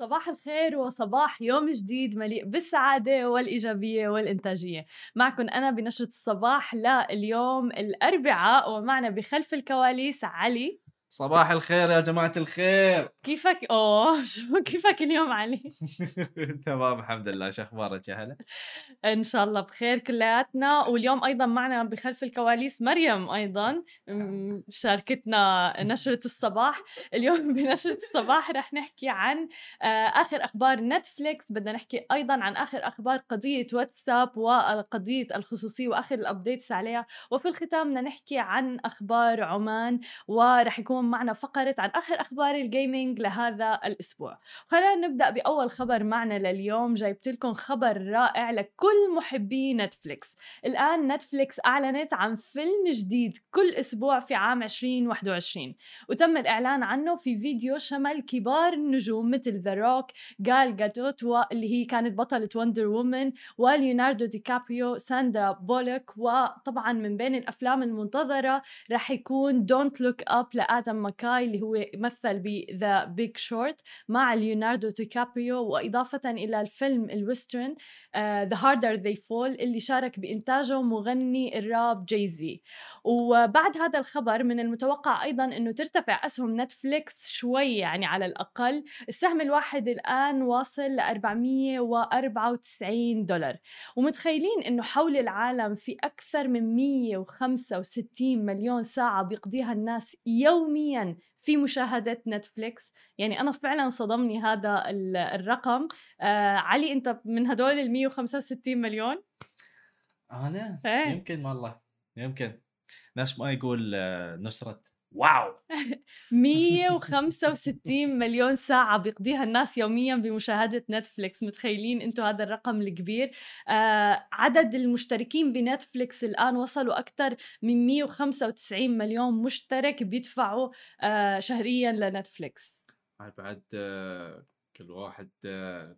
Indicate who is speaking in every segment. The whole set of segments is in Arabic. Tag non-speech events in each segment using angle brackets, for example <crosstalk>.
Speaker 1: صباح الخير وصباح يوم جديد مليء بالسعادة والإيجابية والإنتاجية. معكم أنا بنشرة الصباح لليوم الأربعاء ومعنا بخلف الكواليس علي.
Speaker 2: صباح الخير يا جماعة الخير.
Speaker 1: كيفك؟ أوه <laughs> شو كيفك اليوم علي؟ <laughs>
Speaker 2: تمام الحمد لله. شو أخبارك يا هلا؟
Speaker 1: إن شاء الله بخير كلياتنا. واليوم أيضا معنا بخلف الكواليس مريم أيضا. شاركتنا نشرة الصباح. اليوم <laughs> بنشرة الصباح رح نحكي عن آه، آخر أخبار نتفليكس. بدنا نحكي أيضا عن آخر أخبار قضية واتساب وقضية الخصوصية وآخر ال updates عليها. وفي الختام بدنا نحكي عن أخبار عمان. ورح يكون اليوم معنا فقرة عن آخر أخبار ال gaming لهذا الأسبوع. خلينا نبدأ بأول خبر معنا لليوم. جايبت لكم خبر رائع لكل محبي نتفليكس الآن نتفليكس أعلنت عن فيلم جديد كل أسبوع في عام 2021 وتم الإعلان عنه في فيديو شمل كبار النجوم مثل The Rock جال جادوت اللي هي كانت بطلة Wonder Woman وليوناردو دي كابريو ساندرا بولك وطبعا من بين الأفلام المنتظرة رح يكون Don't Look Up لآدم آدم ماكاي اللي هو مثل ب The Big Short مع ليوناردو دي كابريو وإضافة إلى الفيلم ال western The Harder They Fall اللي شارك بإنتاجه مغني الراب جاي زي وبعد هذا الخبر من المتوقع أيضا أنه ترتفع أسهم نتفليكس شوي يعني على الأقل. السهم الواحد الآن واصل ل 494 دولار. ومتخيلين أنه حول العالم في أكثر من 165 مليون ساعة بيقضيها الناس يوميا يوميا في مشاهدة نتفليكس يعني أنا فعلا صدمني هذا الرقم. آه علي أنت من هدول ال 165 مليون؟
Speaker 2: أنا؟ إيه؟ يمكن والله. يمكن. نفس ما يقول آه، نصرت wow.
Speaker 1: 165 مليون ساعة بيقضيها الناس يوميا بمشاهدة نتفليكس. متخيلين أنتم هذا الرقم الكبير. آه عدد المشتركين بنتفليكس الآن وصلوا أكثر من 195 مليون مشترك بيدفعوا آه شهريا لنتفليكس.
Speaker 2: بعد آه كل واحد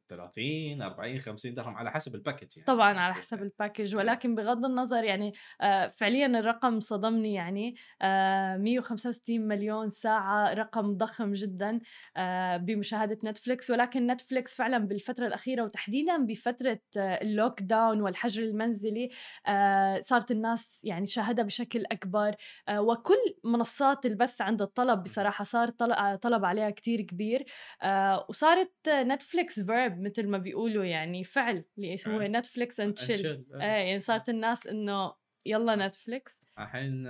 Speaker 2: 30 40 50 درهم على حسب الباكج يعني
Speaker 1: طبعا على حسب ال package ولكن بغض النظر يعني آه، فعليا الرقم صدمني يعني 165 آه، مليون ساعة رقم ضخم جدا آه، بمشاهدة نتفليكس ولكن نتفليكس فعلا بالفترة الأخيرة وتحديدا بفترة ال lockdown والحجر المنزلي صارت الناس يعني شاهدها بشكل أكبر وكل منصات البث عند الطلب بصراحة صار طلب عليها كتير كبير وصارت نتفليكس verb مثل ما بيقولوا يعني فعل اللي هو Netflix and chill إيه يعني صارت الناس إنه يلا نتفليكس
Speaker 2: الحين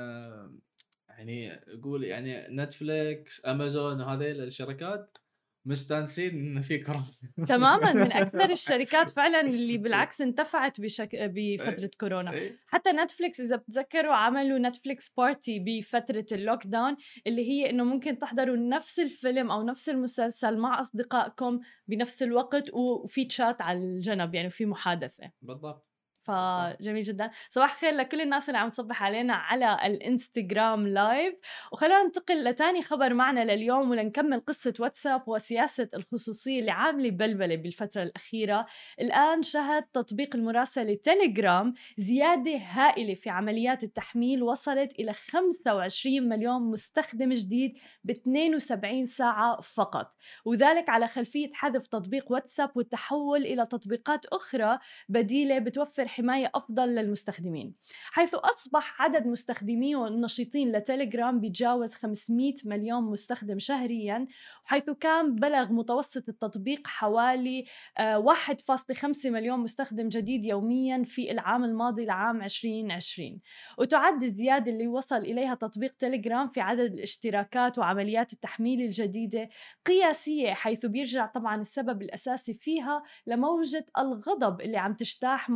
Speaker 2: يعني يقول يعني نتفليكس امازون وهذيل الشركات مستانسين انه في كورونا
Speaker 1: تماما من <laughs> أكثر الشركات فعلا اللي بالعكس انتفعت بشك... بفترة كورونا. حتى نتفليكس إذا بتذكروا عملوا Netflix party بفترة ال lockdown اللي هي إنه ممكن تحضروا نفس الفيلم أو نفس المسلسل مع أصدقائكم بنفس الوقت وفي تشات على الجنب يعني في محادثة.
Speaker 2: بالضبط.
Speaker 1: فجميل جدا. صباح الخير لكل الناس اللي عم تصبح علينا على الإنستغرام live وخلونا ننتقل لتاني خبر معنا لليوم ولنكمل قصة واتساب وسياسة الخصوصية اللي عاملة بلبلة بالفترة الأخيرة. الآن شهد تطبيق المراسلة تيليجرام زيادة هائلة في عمليات التحميل وصلت إلى 25 مليون مستخدم جديد ب 72 ساعة فقط. وذلك على خلفية حذف تطبيق واتساب والتحول إلى تطبيقات أخرى بديلة بتوفر حماية أفضل للمستخدمين. حيث أصبح عدد مستخدمي النشيطين لتليجرام بيتجاوز 500 مليون مستخدم شهريا حيث كان بلغ متوسط التطبيق حوالي 1.5 آه، مليون مستخدم جديد يوميا في العام الماضي لعام 2020 وتعد الزيادة اللي وصل إليها تطبيق تليجرام في عدد الاشتراكات وعمليات التحميل الجديدة قياسية حيث بيرجع طبعا السبب الأساسي فيها لموجة الغضب اللي عم تجتاح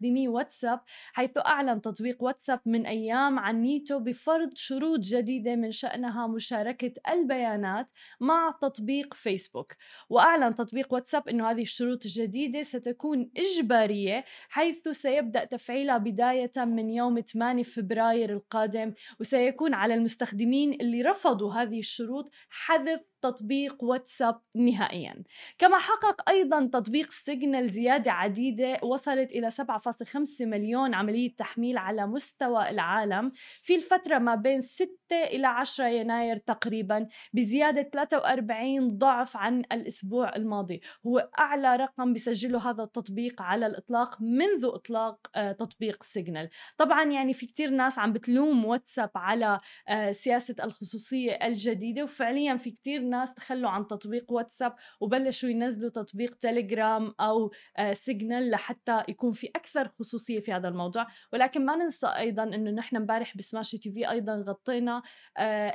Speaker 1: مستخدمي واتساب حيث أعلن تطبيق واتساب من أيام عن نيته بفرض شروط جديدة من شأنها مشاركة البيانات مع تطبيق فيسبوك. وأعلن تطبيق واتساب أنه هذه الشروط الجديدة ستكون إجبارية حيث سيبدأ تفعيلها بداية من يوم 8 فبراير القادم وسيكون على المستخدمين اللي رفضوا هذه الشروط حذف تطبيق واتساب نهائيا. كما حقق أيضا تطبيق سيجنال زيادة عديدة وصلت إلى 7.5 مليون عملية تحميل على مستوى العالم في الفترة ما بين 6 إلى 10 يناير تقريبا بزيادة 43 ضعف عن الأسبوع الماضي. هو أعلى رقم بسجله هذا التطبيق على الإطلاق منذ إطلاق آه، تطبيق سيجنال. طبعا يعني في كتير ناس عم بتلوم واتساب على آه، سياسة الخصوصية الجديدة وفعليا في كتير ناس تخلوا عن تطبيق واتساب وبلشوا ينزلوا تطبيق تليجرام سيجنال آه، لحتى يكون في أكثر خصوصية في هذا الموضوع. ولكن ما ننسى أيضا أنه نحن امبارح بسماشي تي في أيضا غطينا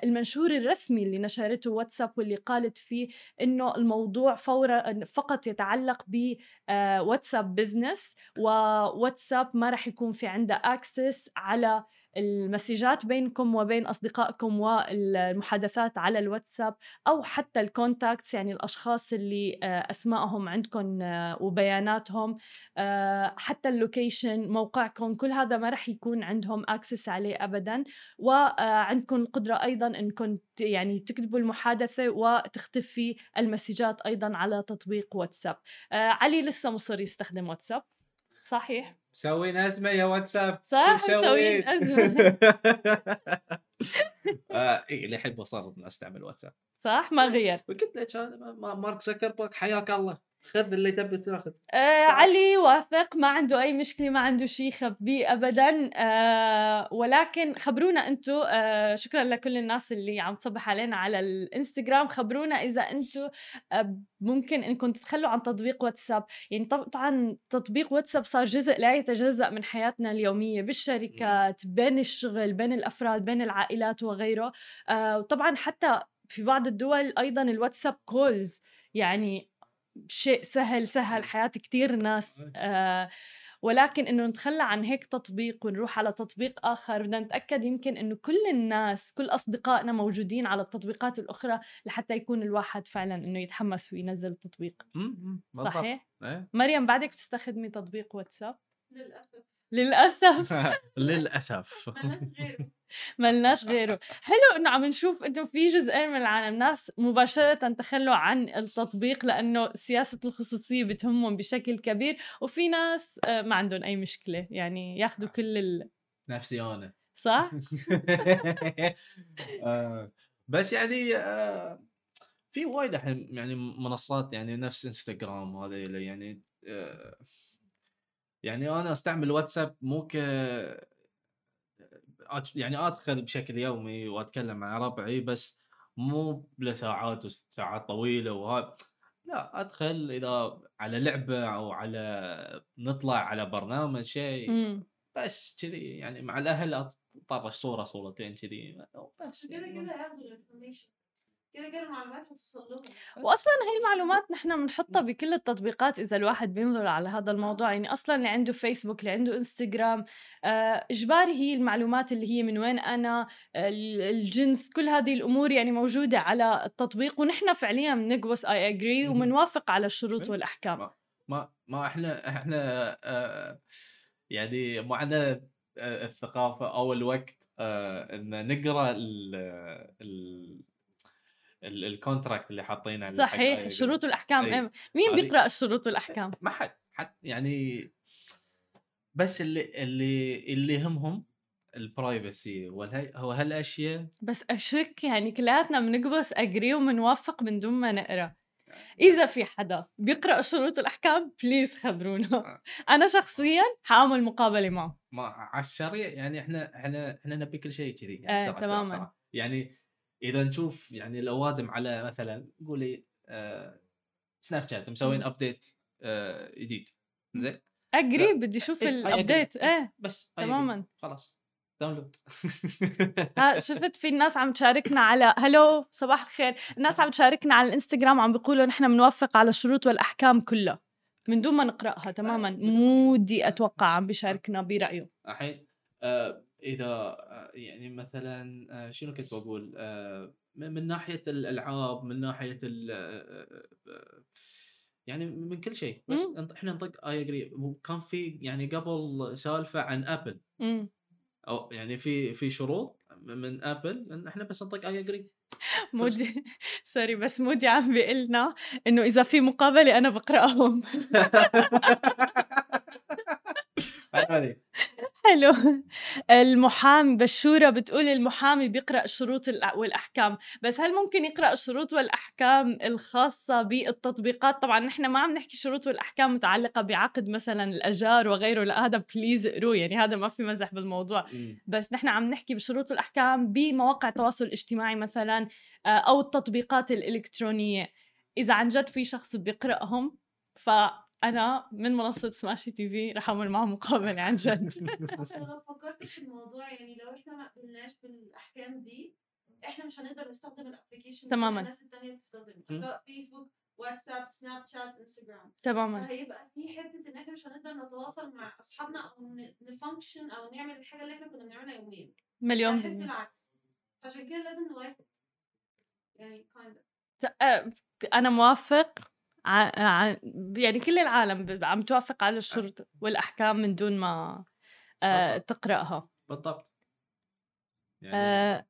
Speaker 1: المنشور الرسمي اللي نشرته واتساب واللي قالت فيه إنه الموضوع فورا فقط يتعلق بواتساب business وواتساب ما راح يكون في عنده access على المسجات بينكم وبين أصدقائكم والمحادثات على الواتساب أو حتى ال contacts يعني الأشخاص اللي آه، أسمائهم عندكم آه، وبياناتهم آه، حتى ال location موقعكم كل هذا ما راح يكون عندهم access عليه ابدا. وعندكم القدره أيضا إنكم يعني تكتبوا المحادثة وتختفي المسجات أيضا على تطبيق واتساب. علي لسه مصر يستخدم واتساب. صحيح.
Speaker 2: مسوين أزمة يا واتساب.
Speaker 1: صح مسوين أزمة. <laughs>
Speaker 2: آه إيه لحين وصلت أستعمل واتساب.
Speaker 1: صح ما غير.
Speaker 2: قلت لك مارك زكربرج حياك الله. خذ اللي تبي تاخذ.
Speaker 1: آه علي واثق ما عنده أي مشكلة ما عنده شيء يخبيه ابدا. آه ولكن خبرونا أنتم آه شكرا لكل الناس اللي عم تصبح علينا على الإنستغرام. خبرونا إذا أنتم آه ممكن إنكم تتخلوا عن تطبيق واتساب. يعني طبعا تطبيق واتساب صار جزء لا يتجزأ من حياتنا اليومية بالشركات بين الشغل بين الأفراد بين العائلات وغيره. آه وطبعا حتى في بعض الدول أيضا الواتساب كولز يعني شيء سهل سهل حياة كتير ناس آه ولكن إنه نتخلى عن هيك تطبيق ونروح على تطبيق آخر بدنا نتأكد يمكن إنه كل الناس كل أصدقائنا موجودين على التطبيقات الأخرى لحتى يكون الواحد فعلا إنه يتحمس وينزل التطبيق. صحيح؟ إيه. مريم بعدك بتستخدمي تطبيق واتساب؟
Speaker 3: للأسف.
Speaker 1: للأسف. <laughs>
Speaker 2: للأسف. <laughs>
Speaker 1: ملناش غيره. حلو إنه عم نشوف إنه في جزئين من العالم ناس مباشرة تخلوا عن التطبيق لأنه سياسة الخصوصية بتهمهم بشكل كبير وفي ناس آه، ما عندهم أي مشكلة. يعني ياخذوا كل ال...
Speaker 2: نفسي أنا
Speaker 1: صح؟ <laughs>
Speaker 2: آه، بس يعني آه، في وايد الحين يعني منصات يعني نفس إنستغرام هذا يعني يعني أنا أستعمل واتساب مو ك يعني أدخل بشكل يومي وأتكلم مع ربعي بس مو لساعات وساعات طويلة وهذا لا أدخل إذا على لعبة أو على نطلع على برنامج شيء. بس كذي. يعني مع الأهل اطرش صورة صورتين كذي
Speaker 3: بس كذا كذا كده كده المعلومات لهم.
Speaker 1: واصلا هي المعلومات نحن بنحطها بكل التطبيقات إذا الواحد بينظر على هذا الموضوع. يعني أصلا اللي عنده فيسبوك اللي عنده انستغرام آه إجباري هي المعلومات اللي هي من وين أنا الجنس كل هذه الأمور يعني موجودة على التطبيق. ونحن فعليا بنقبس اي اجري وبنوافق على الشروط والأحكام.
Speaker 2: ما ما إحنا إحنا آه يعني معنا آه، الثقافة أو الوقت آه إن نقرأ ال ال ال contract اللي حاطينه
Speaker 1: صحيح الشروط والاحكام أي. مين بيقرأ الشروط والاحكام
Speaker 2: ما حد حد يعني بس اللي اللي اللي يهمهم ال privacy وهالاشياء
Speaker 1: بس أشك يعني كلياتنا بنكبس agree وبنوافق من دون ما نقرأ. إذا في حدا بيقرأ شروط الأحكام please خبرونا. آه. أنا شخصيا حاعمل مقابلة معه.
Speaker 2: ما على السريع يعني إحنا إحنا إحنا نبي كل شيء كذي
Speaker 1: يعني. آه تماما.
Speaker 2: يعني إذا نشوف يعني الأوادم على مثلا قولي آه سناب شات مسوين update آه جديد. زين؟
Speaker 1: agree بدي أشوف إيه ال update إيه
Speaker 2: بس
Speaker 1: تماما.
Speaker 2: خلاص download
Speaker 1: ها شفت في الناس عم تشاركنا على hello صباح الخير. الناس عم تشاركنا على الإنستغرام عم بيقولوا نحن بنوافق على الشروط والأحكام كلها. من دون ما نقرأها تماما. مودي أتوقع عم بيشاركنا برأيه.
Speaker 2: الحين آه إذا آه، يعني مثلا آه، شنو كنت بقول؟ آه، من ناحية الألعاب من ناحية يعني من كل شيء بس مم. إحنا نطق I agree كان في يعني قبل سالفة عن ابل
Speaker 1: مم.
Speaker 2: أو يعني في في شروط من ابل إن إحنا بس نطق اي اجري
Speaker 1: مودي sorry بس مودي عم بيقول لنا إنه إذا في مقابلة أنا بقرأهم. <laughs>
Speaker 2: حلو.
Speaker 1: المحامي بشورة بتقول المحامي بيقرأ الأ- والأحكام. بس هل ممكن يقرأ الشروط والأحكام الخاصة بالتطبيقات؟ طبعا نحن ما عم نحكي شروط والأحكام متعلقة بعقد مثلا الأجار وغيره. لا هذا please اقروه يعني هذا ما في مزح بالموضوع. بس نحن عم نحكي بشروط الأحكام بمواقع التواصل الاجتماعي مثلا آه، أو التطبيقات الإلكترونية. إذا عن جد في شخص بيقرأهم فأنا من منصة سماشي تي في رح أعمل معه مقابلة عن جد. <laughs>
Speaker 3: اصل لو فكرت في الموضوع يعني لو إحنا ما قلناش بالأحكام دي إحنا مش هنقدر نستخدم ال application
Speaker 1: تماما.
Speaker 3: الناس التانية بتستخدمه. سواء فيسبوك واتساب سناب شات انستغرام
Speaker 1: تماما
Speaker 3: فهيبقى في حتة إن إحنا مش هنقدر نتواصل مع أصحابنا أو ن function أو نعمل الحاجة اللي إحنا كنا بنعملها يوميا
Speaker 1: مليون بالمية
Speaker 3: بالعكس. عشان كده لازم نوافق. يعني kind of.
Speaker 1: ت- آه، أنا موافق. ع- ع- يعني كل العالم عم توافق على الشروط والأحكام من دون ما آه،
Speaker 2: بالضبط.
Speaker 1: تقرأها.
Speaker 2: بالضبط. يعني
Speaker 1: آه،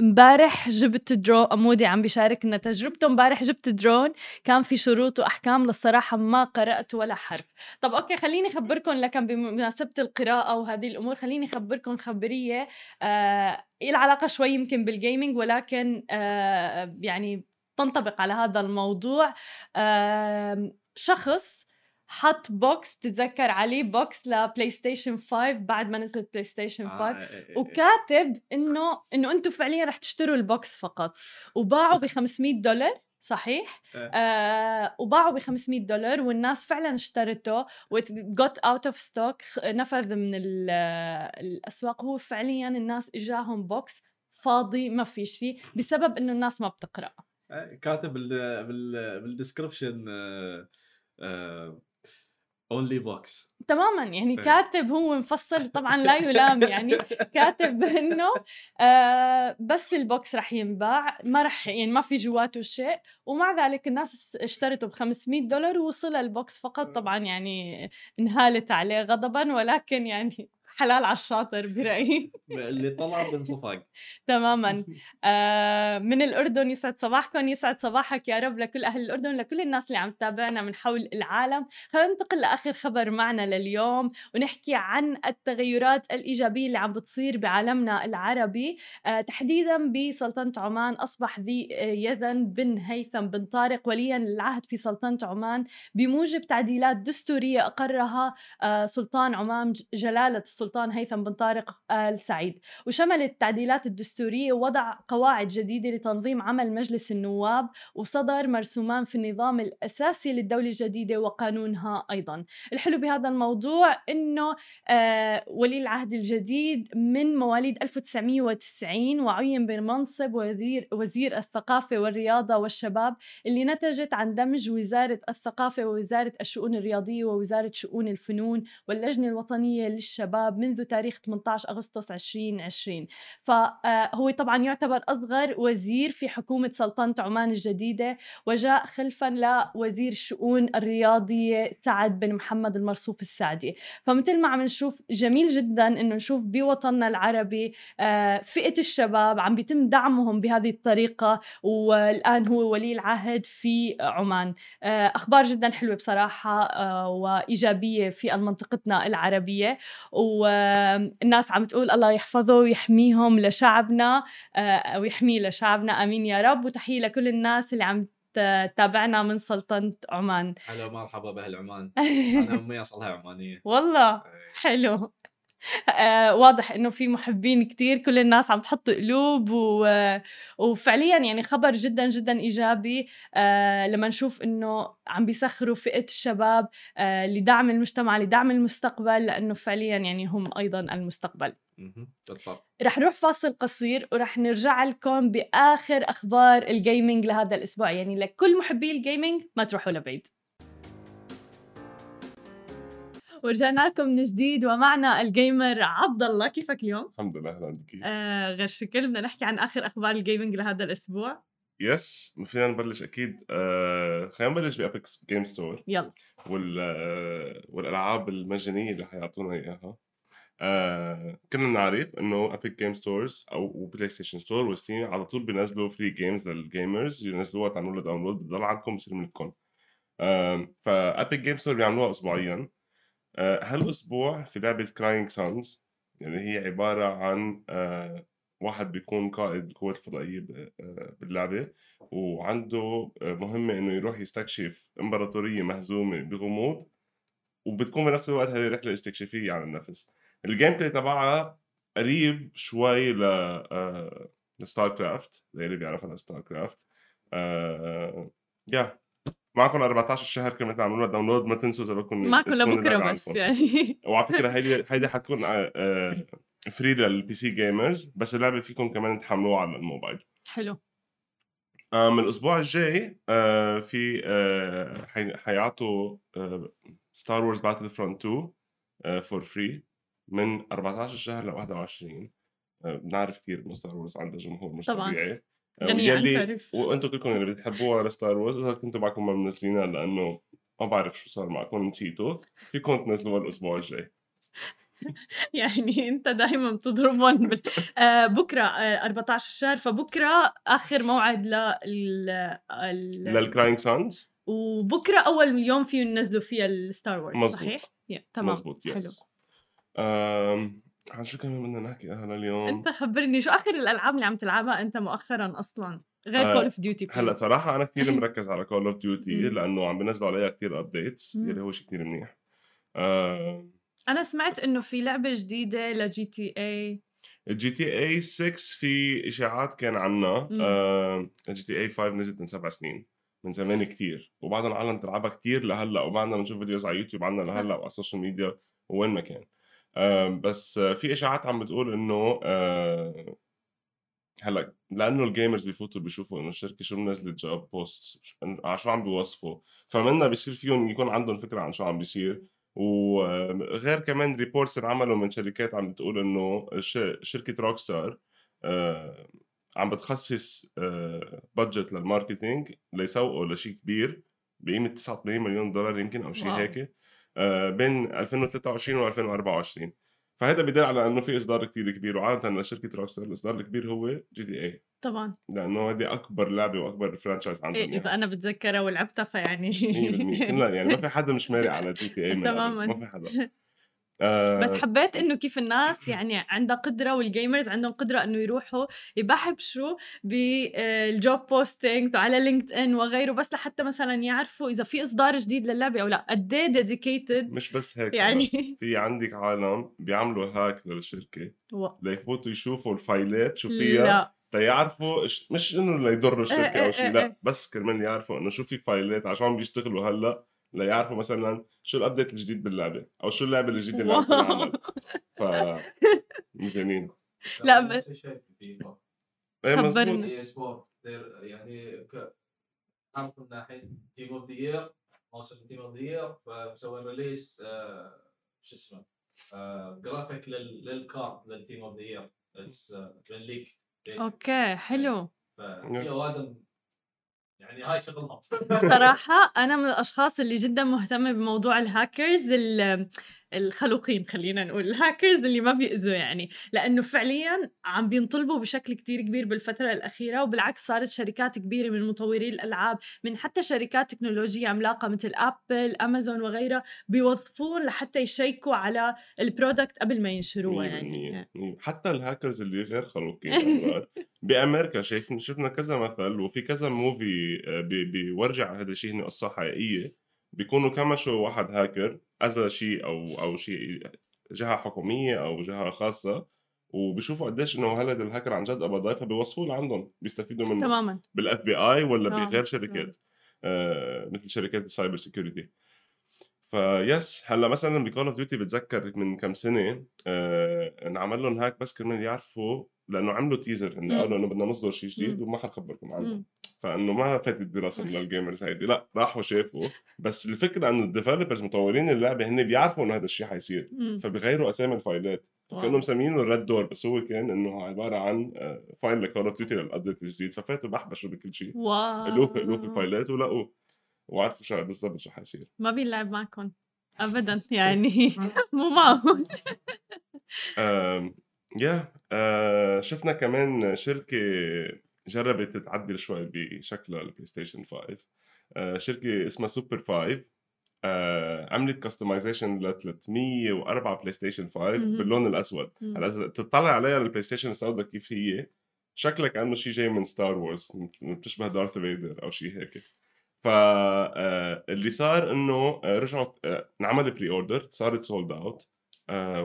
Speaker 1: امبارح جبت درون مودي عم بيشاركنا تجربته. امبارح جبت درون كان في شروط وأحكام للصراحة ما قرأت ولا حرف. طب okay خليني أخبركم لكن بمناسبة القراءة وهذه الأمور خليني أخبركم خبرية آه العلاقه شوي يمكن بال gaming ولكن آه يعني تنطبق على هذا الموضوع. شخص حط box بتتذكر عليه box لبلاي ستيشن 5 بعد ما نزلت بلاي ستيشن 5
Speaker 2: آه، إيه، إيه، إيه.
Speaker 1: وكاتب إنه إنه أنتم فعليا رح تشتروا ال box فقط. وباعوا <laughs> ب 500 دولار صحيح. آه وباعوا ب 500 دولار والناس فعلا اشترته و got out of stock نفذ من ال- الأسواق. هو فعليا الناس إجاهم بوكس فاضي ما في شيء بسبب إنه الناس ما
Speaker 2: بتقرأ. كاتب بال بال بال description only box
Speaker 1: تماما يعني
Speaker 2: إيه.
Speaker 1: كاتب هو مفصل طبعا لا يلام يعني كاتب <laughs> إنه آه بس ال box رح ينباع ما رح يعني ما في جواته شيء ومع ذلك الناس اشترته ب 500 دولار ووصل ال box فقط. طبعا يعني انهالت عليه غضبا ولكن يعني حلال على الشاطر برأيي. <laughs>
Speaker 2: اللي طلع بانصفاق.
Speaker 1: تماما. <laughs> آه من الأردن يسعد صباحكم يسعد صباحك يا رب لكل أهل الأردن لكل الناس اللي عم تتابعنا من حول العالم. خلينا ننتقل لآخر خبر معنا لليوم ونحكي عن التغيرات الإيجابية اللي عم بتصير بعالمنا العربي. آه تحديدا بسلطنة عمان أصبح ذي آه، يزن بن هيثم بن طارق. وليا للعهد في سلطنة عمان بموجب تعديلات دستورية أقرها آه سلطان عمان ج- جلالة السلطان هيثم بن طارق آل سعيد. وشملت التعديلات الدستورية وضع قواعد جديدة لتنظيم عمل مجلس النواب وصدر مرسومان في النظام الأساسي للدولة الجديدة وقانونها أيضا. الحلو بهذا الموضوع أنه آه ولي العهد الجديد من مواليد 1990 وعين بمنصب وزير, وزير الثقافة والرياضة والشباب اللي نتجت عن دمج وزارة الثقافة ووزارة الشؤون الرياضية ووزارة شؤون الفنون واللجنة الوطنية للشباب منذ تاريخ 18 أغسطس 2020 فهو طبعا يعتبر أصغر وزير في حكومة سلطنة عمان الجديدة وجاء خلفا لوزير الشؤون الرياضية سعد بن محمد المرصوف السعدي. فمثل ما عم نشوف جميل جدا إنه نشوف بوطننا العربي آه، فئة الشباب عم بيتم دعمهم بهذه الطريقة والآن هو ولي العهد في عمان. آه، أخبار جدا حلوة بصراحة آه، وإيجابية في منطقتنا العربية. والناس عم تقول الله يحفظه ويحميهم لشعبنا آه، ويحميه لشعبنا. آمين يا رب. وتحية لكل الناس اللي عم تتابعنا من سلطنة عمان.
Speaker 2: هلا مرحبا بأهل عمان. <laughs> أنا أمي أصلها عمانية.
Speaker 1: والله.
Speaker 2: إيه.
Speaker 1: حلو. <laughs> آه واضح إنه في محبين كتير كل الناس عم تحط قلوب و... وفعليا يعني خبر جدا جدا إيجابي. آه لما نشوف إنه عم بيسخروا فئة الشباب آه لدعم المجتمع لدعم المستقبل لأنه فعليا يعني هم أيضا المستقبل. رح نروح فاصل قصير ورح نرجع لكم بآخر أخبار الجيمنج لهذا الأسبوع. يعني لكل محبي الجيمنج ما تروحوا لبعيد. ورجعنا لكم من جديد ومعنا ال gamer عبد الله. كيفك اليوم؟
Speaker 4: الحمد لله أهلا بك.
Speaker 1: آه غير شكل بدنا نحكي عن آخر أخبار ال gaming لهذا الأسبوع.
Speaker 4: yes فينا نبلش أكيد. آه خلينا نبلش ب Epic Games Store
Speaker 1: يلا.
Speaker 4: وال آه والألعاب المجانية اللي حيعطونا إياها. آه كنا نعرف إنه Epic Games Store أو PlayStation Store و Steam على طول بينزلوا free games لل gamers ينزلوها تعملوا لها download بتضل عندكم بصير ملككم. آه ف Epic Game Store بيعملوها اسبوعيا. هالأسبوع في لعبه Crying Suns اللي هي عبارة عن آه واحد بيكون قائد القوات الفضائية آه، باللعبة وعنده آه، مهمة إنه يروح يستكشف إمبراطورية مهزومة بغموض وبتكون بنفس الوقت هذه رحله استكشافية عن النفس. ال gameplay تبعها قريب شوي ل آه، ل StarCraft اللي بيعرفها ل StarCraft آه، يا معكم 14 شهر كمان تعملوا download ما تنسوا إذا بدكم
Speaker 1: معكم
Speaker 4: لبكرة
Speaker 1: بس. يعني. <laughs>
Speaker 4: وعلى فكرة هيدي هيدي حتكون free لل PC gamers بس اللعبة فيكم كمان تحملوها على الموبايل.
Speaker 1: حلو.
Speaker 4: آه، من الأسبوع الجاي آه، في آه، حي- حيعطوا Star Wars Battlefront 2 for free من 14 شهر ل 21 آه، بنعرف كثير إنه Star Wars عندها جمهور مش
Speaker 1: طبعاً.
Speaker 4: طبيعي.
Speaker 1: تعريف.
Speaker 4: وأنتم كلكم اللي بتحبوها ل Star Wars إذا كنتوا معكم ما منزلينها لأنه ما بعرف شو صار معكم نسيتوا. فيكم تنزلوها الأسبوع الجاي. <laughs>
Speaker 1: يعني أنت دائما بتضربهم بال... آه بكرة آه 14 شهر فبكرة آخر موعد لل ال...
Speaker 4: لل Crying
Speaker 1: Suns وبكرة أول يوم فيه ينزلوا فيها ال Star
Speaker 4: Wars.
Speaker 1: صحيح؟ yeah, تمام.
Speaker 4: مزبوط
Speaker 1: حلو.
Speaker 4: yes أم... عن شو كمان بدنا نحكي هلا اليوم
Speaker 1: أنت خبرني شو آخر الألعاب اللي عم تلعبها أنت مؤخرا أصلا غير Call of Duty
Speaker 4: هلأ صراحة أنا كثير <laughs> مركز على Call of Duty
Speaker 1: مم.
Speaker 4: لأنه عم بنزلوا عليها كثير updates
Speaker 1: مم.
Speaker 4: يلي هو شيء كثير منيح. آه،
Speaker 1: أنا سمعت إنه في لعبة جديدة ل
Speaker 4: GTA ال GTA 6 في إشاعات كان عنها. آه، ال GTA 5 نزلت من سبع سنين من زمان كثير وبعض العالم تلعبها كثير لهلأ وبعدنا بنشوف videos على يوتيوب عنها
Speaker 1: صح.
Speaker 4: لهلأ وعلى ال social media وين ما كان. آه، بس آه، في إشاعات عم بتقول إنه آه، هلأ لأنه ال gamers بيفوتوا بيشوفوا إنه الشركة شو منزلت job post على شو عم بيوصفوا. فمنا بيصير فيهم يكون عندهم فكرة عن شو عم بيصير. وغير كمان reports انعملوا من شركات عم بتقول إنه شركة Rockstar آه، عم بتخصص budget لل marketing ليسوقوا لشيء كبير بقيمة 89 مليون دولار يمكن أو شيء. هيك. آه، بين 2023 و 2024 فهذا بدل على أنه في إصدار كتير كبير وعادة لشركه Rockstar الإصدار الكبير هو GTA
Speaker 1: طبعا
Speaker 4: لأنه هذه أكبر لعبة وأكبر franchise عندهم
Speaker 1: إيه إذا
Speaker 4: يعني.
Speaker 1: أنا بتذكرها ولعبتها فيعني
Speaker 4: 100% كلنا يعني ما في حدا مش مارق على <laughs> GTA.
Speaker 1: تماماً.
Speaker 4: ما في حدا آه
Speaker 1: بس حبيت إنه كيف الناس يعني عندها قدرة وال gamers عندهم قدرة إنه يروحوا يبحبشوا بال job postings وعلى LinkedIn وغيره بس لحتى مثلا يعرفوا إذا في إصدار جديد للعبة أو لا قد إيه dedicated
Speaker 4: مش بس هيك
Speaker 1: يعني <laughs>
Speaker 4: في عندك عالم بيعملوا hack
Speaker 1: للشركة.
Speaker 4: ليفوتوا يشوفوا ال fileات شو فيها
Speaker 1: لا
Speaker 4: تيعرفوا إش- مش إنه ليضروا الشركة
Speaker 1: إيه إيه
Speaker 4: أو شيء
Speaker 1: إيه
Speaker 4: لا
Speaker 1: إيه.
Speaker 4: بس كرمال يعرفوا إنه شو في fileات عشان بيشتغلوا هلأ ليعرفوا مثلا شو الابديت الجديد باللعبة أو شو اللعبة الجديدة اللي عم تنعمل. ف <laughs> مجانين
Speaker 1: لا، ب-
Speaker 2: نفس الشيء في فيفا؟
Speaker 4: إيه
Speaker 2: سبورت دير- يعني عارف من ناحية تيم اوف ذا يير موسم تيم اوف ذا يير فسوى ريليس آه، شو اسمه جرافيك لل- للكارد للتيم اوف ذا يير
Speaker 1: أوكي حلو.
Speaker 2: أوادم يعني هاي شغلهم.
Speaker 1: صراحة أنا من الأشخاص اللي جدا مهتمة بموضوع الهاكرز ال- الخلوقين خلينا نقول الهاكرز اللي ما بيأذوا يعني. لأنه فعليا عم بينطلبوا بشكل كتير كبير بالفترة الأخيرة وبالعكس صارت شركات كبيرة من مطوري الألعاب من حتى شركات تكنولوجية عملاقة مثل أبل أمازون وغيرها بيوظفون لحتى يشيكوا على ال product قبل ما ينشروها يعني.
Speaker 4: 100% 100%. حتى الهاكرز اللي غير خلوقين <laughs> بامريكا شايفين شفنا كذا مثل وفي كذا movie آه، بي- بيورجي هذا الشيء هن قصة حقيقية. بيكونوا كمشوا واحد هاكر أذى شيء أو أو شيء جهة حكومية أو جهة خاصة وبيشوفوا قديش إنه هذا الهاكر عن جد قبضاي فبيوظفوه لعندهم بيستفيدوا منه.
Speaker 1: تماما.
Speaker 4: بال FBI ولا
Speaker 1: تمام،
Speaker 4: بغير شركات. آه مثل شركات ال cyber security فيس هلا مثلا ب Call of Duty بتذكر من كم سنة آه انعمل لهم hack بس كرمال يعرفوا لأنه عملوا teaser هن. قالوا إنه بدنا نصدر شيء جديد. وما حنخبركم عنه. فإنه ما فاتت براسهم لل gamers هيدي لا راحوا شافوا. بس الفكرة إنه ال developers مطورين اللعبة هن بيعرفوا إنه هذا الشيء حيصير. فبيغيروا أسامي الفايلات. كانوا مسمينه ال Red Door بس هو كان إنه عبارة عن file ل Call of Duty لل update الجديد. ففاتوا بحبشوا بكل شيء
Speaker 1: واو.
Speaker 4: الوف الوف الفايلات ولقوه وعرفوا شو بالضبط شو حيصير.
Speaker 1: ما بيلعب معكم. <laughs> ابدا يعني. <laughs> مو معقول
Speaker 4: يا آه، شفنا كمان شركة جربت تعدل شوي بشكلها ال PlayStation 5 آه، شركة اسمها سوبر 5 آه، عملت customization ل 304 PlayStation 5
Speaker 1: مهم.
Speaker 4: باللون الأسود.
Speaker 1: مم.
Speaker 4: هلا إذا بتطلع عليها ال PlayStation السوداء كيف هي؟ شكلها كانه شيء جاي من Star Wars بتشبه Darth Vader أو شيء هيك. فاللي صار إنه آه، رجعوا آه، انعمل pre-order صارت sold out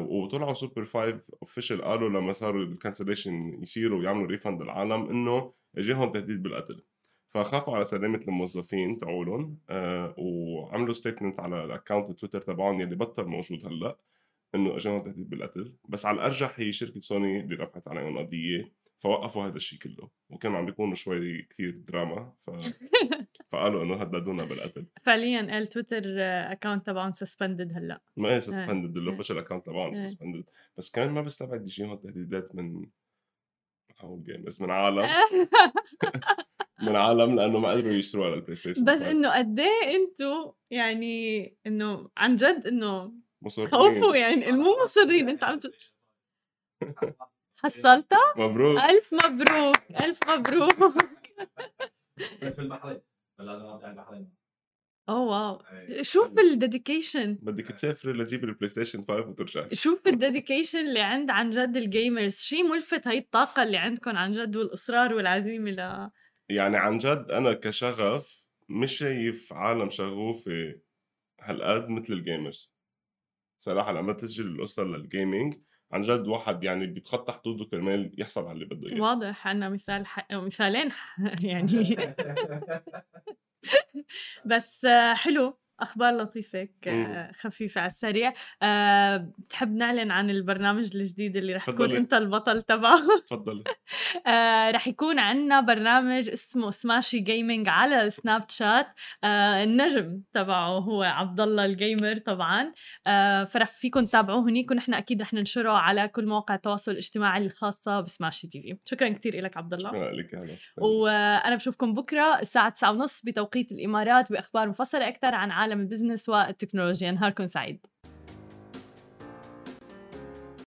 Speaker 4: وطلعوا سوبر 5 official قالوا لما صاروا ال cancellation يصيروا ويعملوا refund للعالم إنه اجاهم تهديد بالقتل. فخافوا على سلامة الموظفين تاعولن آه وعملوا statement على ال account Twitter تبعهم يلي بطل موجود هلأ إنه اجاهم تهديد بالقتل. بس على الأرجح هي شركة سوني اللي رفعت عليهم قضية. فوقفوا هذا الشيء كله وكانوا عم بيكونوا شوي كثير دراما ف... <laughs> فقالوا إنه هددونا بالقتل
Speaker 1: فعليا ال Twitter account تبعهم suspended هلأ
Speaker 4: ما هي سسبندد
Speaker 1: إيه.
Speaker 4: ال official account تبعهم
Speaker 1: إيه.
Speaker 4: suspended بس كمان ما بستبعد يجيهم تهديدات من هول gamers من عالم <laughs> من عالم لأنه ما قدروا يشتروا على ال PlayStation
Speaker 1: بس
Speaker 4: 5.
Speaker 1: إنه قد إيه أنتم يعني إنه عن جد إنه
Speaker 4: مصرين.
Speaker 1: خوفوا يعني مو مصرين أنت عم ت- <laughs> حصلتها؟
Speaker 4: مبروك.
Speaker 1: ألف مبروك ألف مبروك.
Speaker 2: بس في البحرين. لازم اطلع البحرين.
Speaker 1: أوه واو. شوف الديديكيشن.
Speaker 4: بدك تسافري لتجيبي ال PlayStation 5 وترجعي.
Speaker 1: شوف ال dedication اللي عند عن جد ال gamers. شيء ملفت هي الطاقة اللي عندكم عن جد والإصرار والعزيمة ل
Speaker 4: يعني عن جد أنا كشغف مش شايف عالم شغوفة هالقد مثل ال gamers. صراحة لما تسجل القصة لل gaming عن جد واحد يعني بيتخطى حدوده كرمال يحصل على اللي بده إياه.
Speaker 1: واضح عنا مثال ح... مثالين ح- <laughs> يعني. <laughs> <laughs> بس حلو. أخبار لطيفة آه، خفيفة على السريع. أه بتحب نعلن عن البرنامج الجديد اللي رح تكون. أنت البطل تبعه؟ <laughs>
Speaker 4: تفضلي.
Speaker 1: آه رح يكون عندنا برنامج اسمه سماشي جيمنج على Snapchat آه النجم تبعه هو عبد الله ال Gamer طبعا. آه فرح فيكم تتابعوه هنيك ونحن أكيد رح ننشره على كل مواقع التواصل الاجتماعي الخاصة ب Smashi TV. شكرا كثير لك عبد الله
Speaker 4: شكرا لك
Speaker 1: وأنا بشوفكم بكرة الساعة 9:30 بتوقيت الإمارات بأخبار مفصلة أكثر عن عالم ال business والتكنولوجيا. نهاركم سعيد.